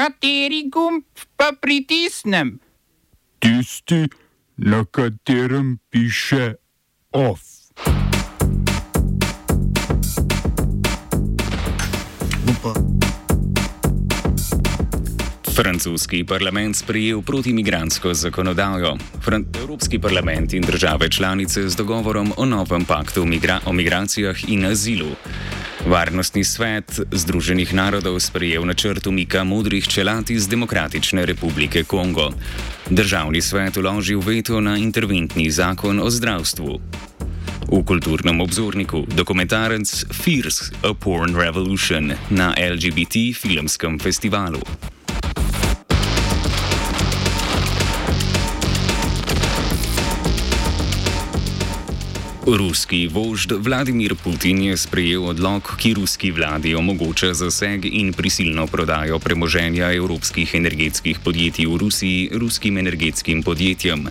Kateri gumb pa pritisnem? Tisti, na katerem piše OF. Francoski parlament sprejel protimigransko zakonodajo. Fran Evropski parlament in države članice z dogovorom o novem paktu migra o migracijah in azilu. Varnostni svet Združenih narodov sprejel načrt umika modrih čelad iz Demokratične republike Kongo. Državni svet uložil veto na interventni zakon o zdravstvu. V kulturnem obzorniku dokumentarec Fierce a Porn Revolution na LGBT filmskem festivalu. Ruski vožd Vladimir Putin je sprejel odlog, ki ruski vladi omogoča zaseg in prisilno prodajo premoženja evropskih energetskih podjetij v Rusiji ruskim energetskim podjetjem.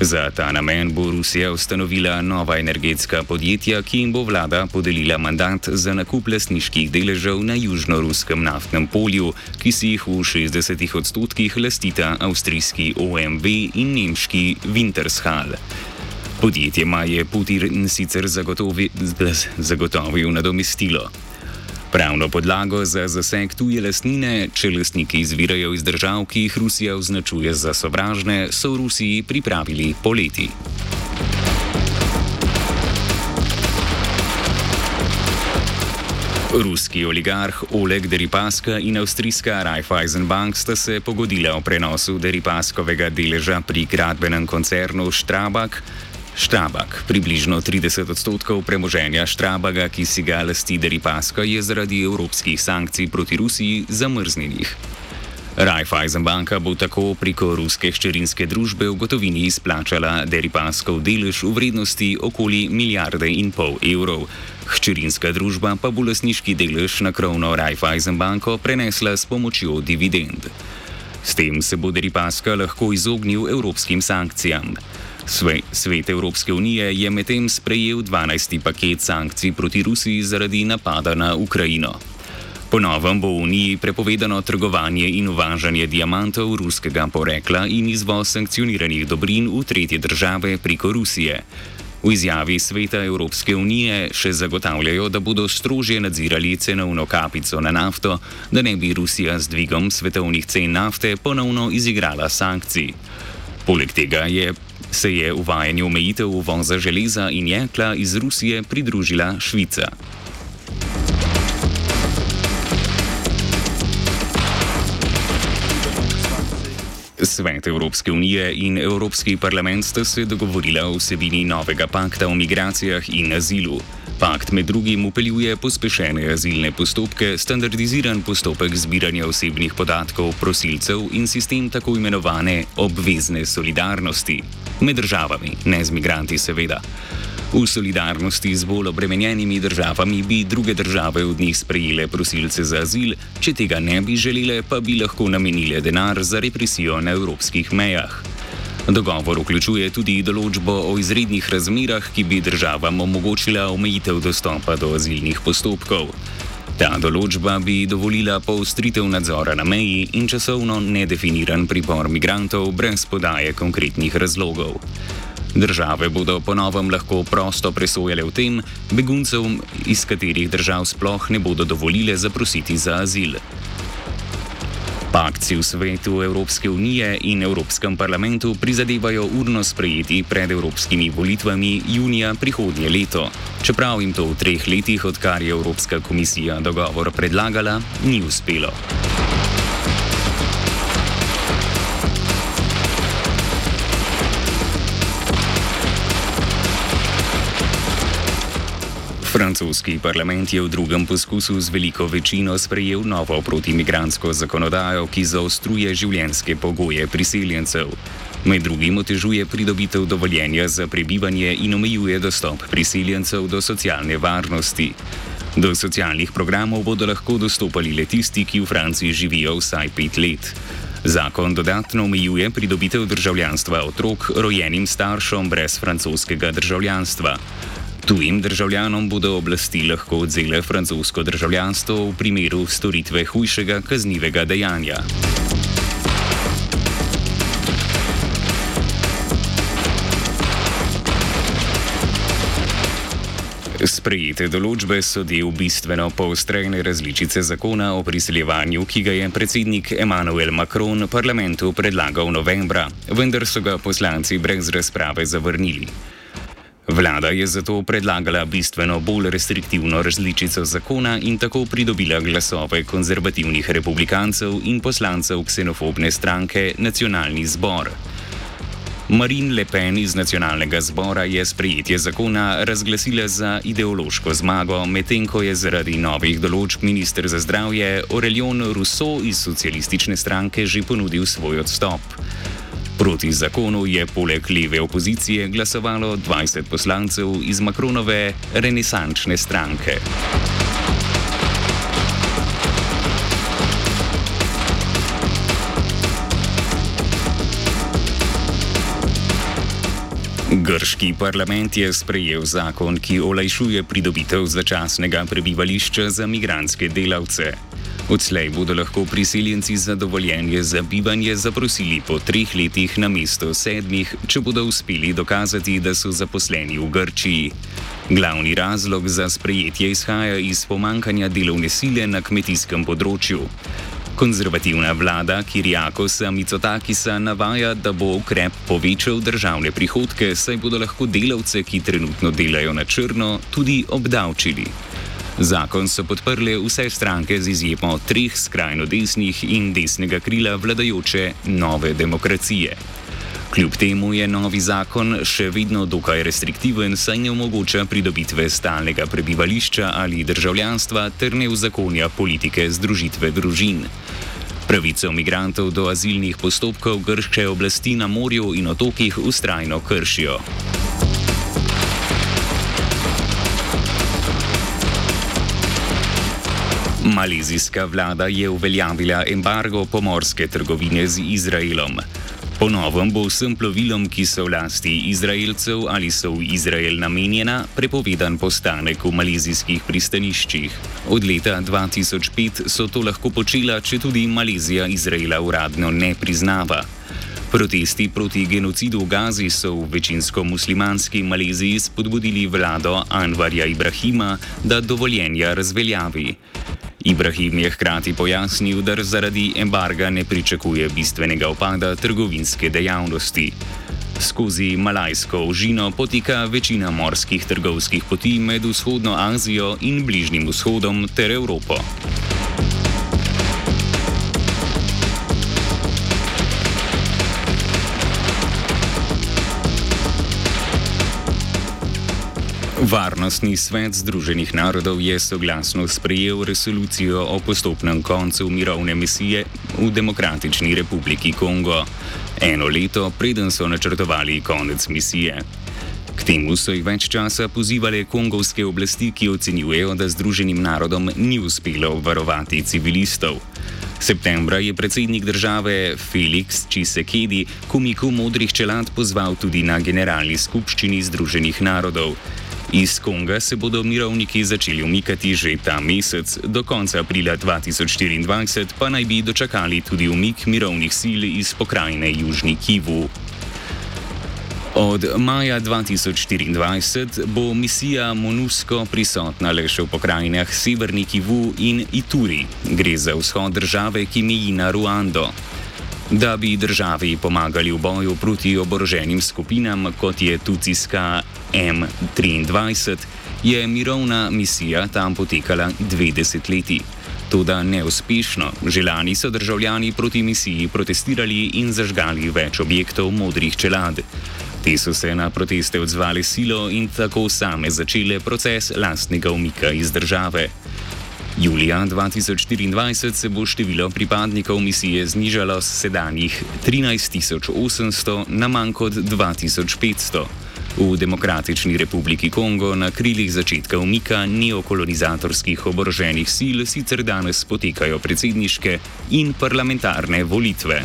Za ta namen bo Rusija ustanovila nova energetska podjetja, ki jim bo vlada podelila mandat za nakup lasniških deležev na južno-ruskem naftnem polju, ki si jih v 60 odstotkih lastita avstrijski OMV in nemški Wintershall. Podjetjema je Putin sicer zagotovi, zagotovil nadomestilo. Pravno podlago za zaseg tuje lastnine, če lastniki izvirajo iz držav, ki jih Rusija označuje za sovražne, so v Rusiji pripravili poleti. Ruski oligarh Oleg Deripaska in avstrijska Raiffeisenbank sta se pogodila o prenosu Deripaskovega deleža pri gradbenem koncernu Strabag. Štrabak, približno 30 odstotkov premoženja Štrabaga, ki si ga lasti Deripaska, je zaradi evropskih sankcij proti Rusiji zamrznjenih. Raiffeisenbanka bo tako preko ruske ščerinske družbe v gotovini izplačala Deripaskov delež v vrednosti okoli milijarde in pol evrov. Ščerinska družba pa bo lasniški delež na krovno Raiffeisenbanko prenesla s pomočjo dividend. S tem se bo Deripaska lahko izognil evropskim sankcijam. Svet Evropske unije je medtem sprejel 12. paket sankcij proti Rusiji zaradi napada na Ukrajino. Ponovem bo v Uniji prepovedano trgovanje in uvažanje diamantov ruskega porekla in izvoz sankcioniranih dobrin v tretje države preko Rusije. V izjavi Sveta Evropske unije še zagotavljajo, da bodo strožje nadzirali cenovno kapico na nafto, da ne bi Rusija z dvigom svetovnih cen nafte ponovno izigrala sankcij. Poleg tega je se je uvajanju omejitev uvoza železa in jekla iz Rusije pridružila Švica. Svet Evropske unije in Evropski parlament sta se dogovorila o vsebini novega pakta o migracijah in azilu. Pakt med drugim upeljuje pospešene azilne postopke, standardiziran postopek zbiranja osebnih podatkov prosilcev in sistem tako imenovane obvezne solidarnosti. Med državami, ne z migranti, seveda. V solidarnosti z bolj obremenjenimi državami bi druge države od njih sprejele prosilce za azil, če tega ne bi želele, pa bi lahko namenile denar za represijo na evropskih mejah. Dogovor vključuje tudi določbo o izrednih razmerah, ki bi državam omogočila omejitev dostopa do azilnih postopkov. Ta določba bi dovolila poostritev nadzora na meji in časovno nedefiniran pripor migrantov brez podaje konkretnih razlogov. Države bodo ponovem lahko prosto presojale v tem, beguncev, iz katerih držav sploh ne bodo dovolile zaprositi za azil. Pakci v svetu Evropske unije in Evropskem parlamentu prizadevajo urno sprejeti pred evropskimi volitvami junija prihodnje leto. Čeprav jim to v treh letih, odkar je Evropska komisija dogovor predlagala, ni uspelo. Francoski parlament je v drugem poskusu z veliko večino sprejel novo protimigransko zakonodajo, ki zaostruje življenjske pogoje priseljencev. Med drugim otežuje pridobitev dovoljenja za prebivanje in omejuje dostop priseljencev do socialne varnosti. Do socialnih programov bodo lahko dostopali le tisti, ki v Franciji živijo vsaj pet let. Zakon dodatno omejuje pridobitev državljanstva otrok rojenim staršem brez francoskega državljanstva. Tujim državljanom bodo oblasti lahko odzele francosko državljanstvo v primeru storitve hujšega kaznivega dejanja. Sprejete določbe so del bistveno poostrene različice zakona o priseljevanju, ki ga je predsednik Emmanuel Macron parlamentu predlagal novembra, vendar so ga poslanci brez razprave zavrnili. Vlada je zato predlagala bistveno bolj restriktivno različico zakona in tako pridobila glasove konzervativnih republikancev in poslancev ksenofobne stranke Nacionalni zbor. Marine Le Pen iz nacionalnega zbora je sprejetje zakona razglasila za ideološko zmago, medtem ko je zaradi novih določb ministr za zdravje Aurelion Rousseau iz socialistične stranke že ponudil svoj odstop. Proti zakonu je poleg leve opozicije glasovalo 20 poslancev iz Makronove renesančne stranke. Grški parlament je sprejel zakon, ki olajšuje pridobitev začasnega prebivališča za migranske delavce. Odslej bodo lahko priseljenci za dovoljenje za bivanje zaprosili po treh letih na mesto sedmih, če bodo uspeli dokazati, da so zaposleni v Grčiji. Glavni razlog za sprejetje izhaja iz pomankanja delovne sile na kmetijskem področju. Konzervativna vlada Kirjakosa Micotakisa navaja, da bo ukrep povečal državne prihodke, saj bodo lahko delavce, ki trenutno delajo na črno, tudi obdavčili. Zakon so podprle vse stranke z izjemo treh skrajno desnih in desnega krila vladajoče nove demokracije. Kljub temu je novi zakon še vedno dokaj restriktiven, saj ne omogoča pridobitve stalnega prebivališča ali državljanstva ter ne vzakonja politike združitve družin. Pravico migrantov do azilnih postopkov grške oblasti na morju in otokih ustrajno kršijo. Malezijska vlada je uveljavila embargo pomorske trgovine z Izraelom. Po novem bo vsem plovilom, ki so v lasti Izraelcev ali so v Izrael namenjena, prepovedan postanek v malezijskih pristaniščih. Od leta 2005 so to lahko počela, če tudi Malezija Izraela uradno ne priznava. Protesti proti genocidu v Gazi so v večinsko muslimanski Maleziji spodbudili vlado Anvarja Ibrahima, da dovoljenja razveljavi. Ibrahim je hkrati pojasnil, da zaradi embarga ne pričakuje bistvenega upada trgovinske dejavnosti. Skozi Malajsko ožino poteka večina morskih trgovskih poti med vzhodno Azijo in Bližnjim vzhodom ter Evropo. Varnostni svet Združenih narodov je soglasno sprejel resolucijo o postopnem koncu mirovne misije v Demokratični republiki Kongo. Eno leto preden so načrtovali konec misije. K temu so jih več časa pozivali kongovske oblasti, ki ocenjujejo, da Združenim narodom ni uspelo varovati civilistov. Septembra je predsednik države Felix Čisekedi komiku modrih čelad pozval tudi na generalni skupščini Združenih narodov. Iz Konga se bodo mirovniki začeli umikati že ta mesec, do konca aprila 2024 pa naj bi dočakali tudi umik mirovnih sil iz pokrajine Južni Kivu. Od maja 2024 bo misija MONUSCO prisotna le še v pokrajinah Severni Kivu in Ituri. Gre za vzhod države, ki meji na Ruando. Da bi državi pomagali v boju proti oboroženim skupinam, kot je Tucijska M23, je mirovna misija tam potekala dve desetletji. Toda neuspešno, želani so državljani proti misiji protestirali in zažgali več objektov modrih čelad. Te so se na proteste odzvali silo in tako same začele proces lastnega umika iz države. Julija 2024 se bo število pripadnikov misije znižalo z sedanjih 13.800 na manj kot 2.500. V Demokratični republiki Kongo na krilih začetka umika neokolonizatorskih oboroženih sil sicer danes potekajo predsedniške in parlamentarne volitve.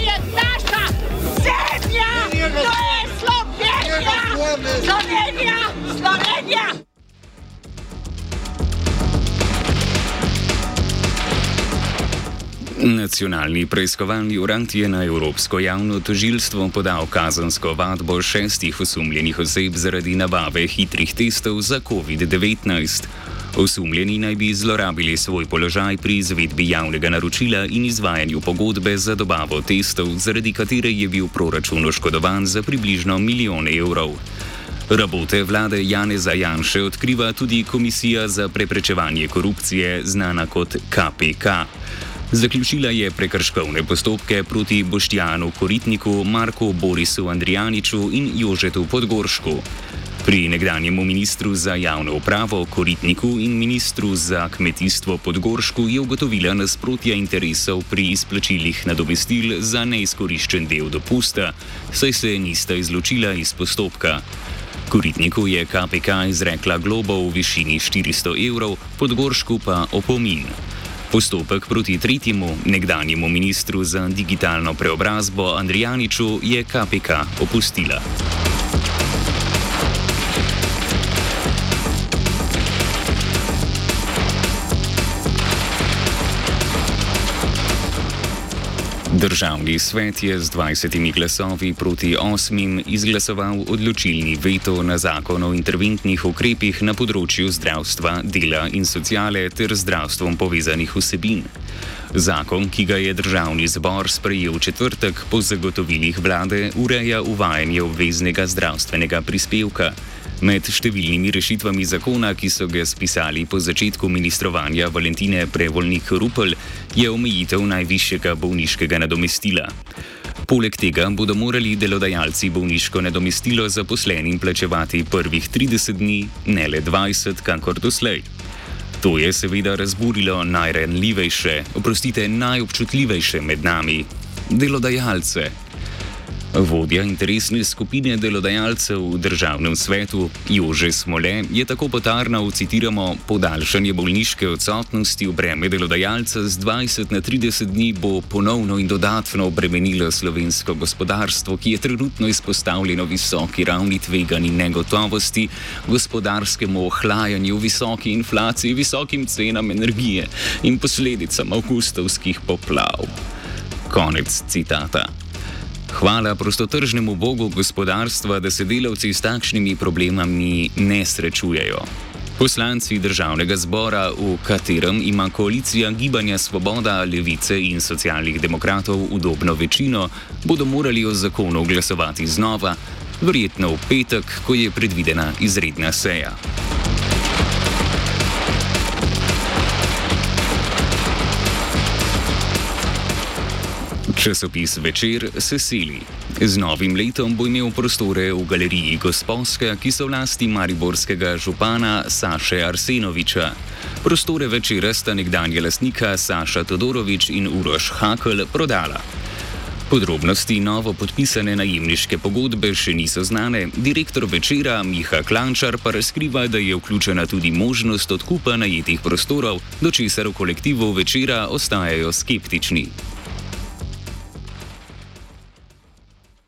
Slovenija, Slovenija, Slovenija. Nacionalni preiskovalni urad je na Evropsko javno tožilstvo podal kazansko vadbo šestih osumljenih oseb zaradi nabave hitrih testov za COVID-19. Osumljeni naj bi zlorabili svoj položaj pri izvedbi javnega naročila in izvajanju pogodbe za dobavo testov, zaradi katere je bil proračun oškodovan za približno milijon evrov. Rabote vlade Janeza Janše odkriva tudi Komisija za preprečevanje korupcije, znana kot KPK. Zaključila je prekrškovne postopke proti Boštjanu Koritniku, Marku Borisu Andrijaniču in Jožetu Podgoršku. Pri nekdanjem ministru za javno upravo Koritniku in ministru za kmetijstvo Podgoršku je ugotovila nasprotja interesov pri izplačilih nadomestil za neizkoriščen del dopusta, saj se nista izločila iz postopka. Koritniku je KPK izrekla globo v višini 400 evrov, Podgoršku pa opomin. Postopek proti tretjemu, nekdanjemu ministru za digitalno preobrazbo Andrijaniču, je KPK opustila. Državni svet je z 20 glasovi proti 8 izglasoval odločilni veto na zakon o interventnih ukrepih na področju zdravstva, dela in sociale ter zdravstvom povezanih vsebin. Zakon, ki ga je državni zbor sprejel v četrtek po zagotovilih vlade, ureja uvajanje obveznega zdravstvenega prispevka. Med številnimi rešitvami zakona, ki so ga spisali po začetku ministrovanja Valentine Prevolnik Rupel, je omejitev najvišjega bolniškega nadomestila. Poleg tega bodo morali delodajalci bolniško nadomestilo zaposlenim plačevati prvih 30 dni, ne le 20, kakor doslej. To je seveda razburilo najrenljivejše, oprostite, najobčutljivejše med nami, delodajalce. Vodja interesne skupine delodajalcev v državnem svetu Jože Smole je tako potarnal, citiramo, podaljšanje bolniške odsotnosti v breme delodajalca z 20 na 30 dni bo ponovno in dodatno obremenilo slovensko gospodarstvo, ki je trenutno izpostavljeno visoki ravni tveganj in negotovosti, gospodarskemu ohlajanju, visoki inflaciji, visokim cenam energije in posledicam avgustovskih poplav. Konec citata. Hvala prostotržnemu bogu gospodarstva, da se delavci s takšnimi problemami ne srečujejo. Poslanci državnega zbora, v katerem ima koalicija Gibanja Svoboda, Levice in socialnih demokratov udobno večino, bodo morali o zakonu glasovati znova, verjetno v petek, ko je predvidena izredna seja. Časopis Večer se sili. Z novim letom bo imel prostore v galeriji Gospodska, ki so vlasti mariborskega župana Saše Arsenoviča. Prostore večera sta nekdanja lastnika Saša Todorovič in Uroš Hakl prodala. Podrobnosti novo podpisane najemniške pogodbe še niso znane, direktor večera Miha Klančar pa razkriva, da je vključena tudi možnost odkupa najetih prostorov, do česar v kolektivu večera ostajajo skeptični.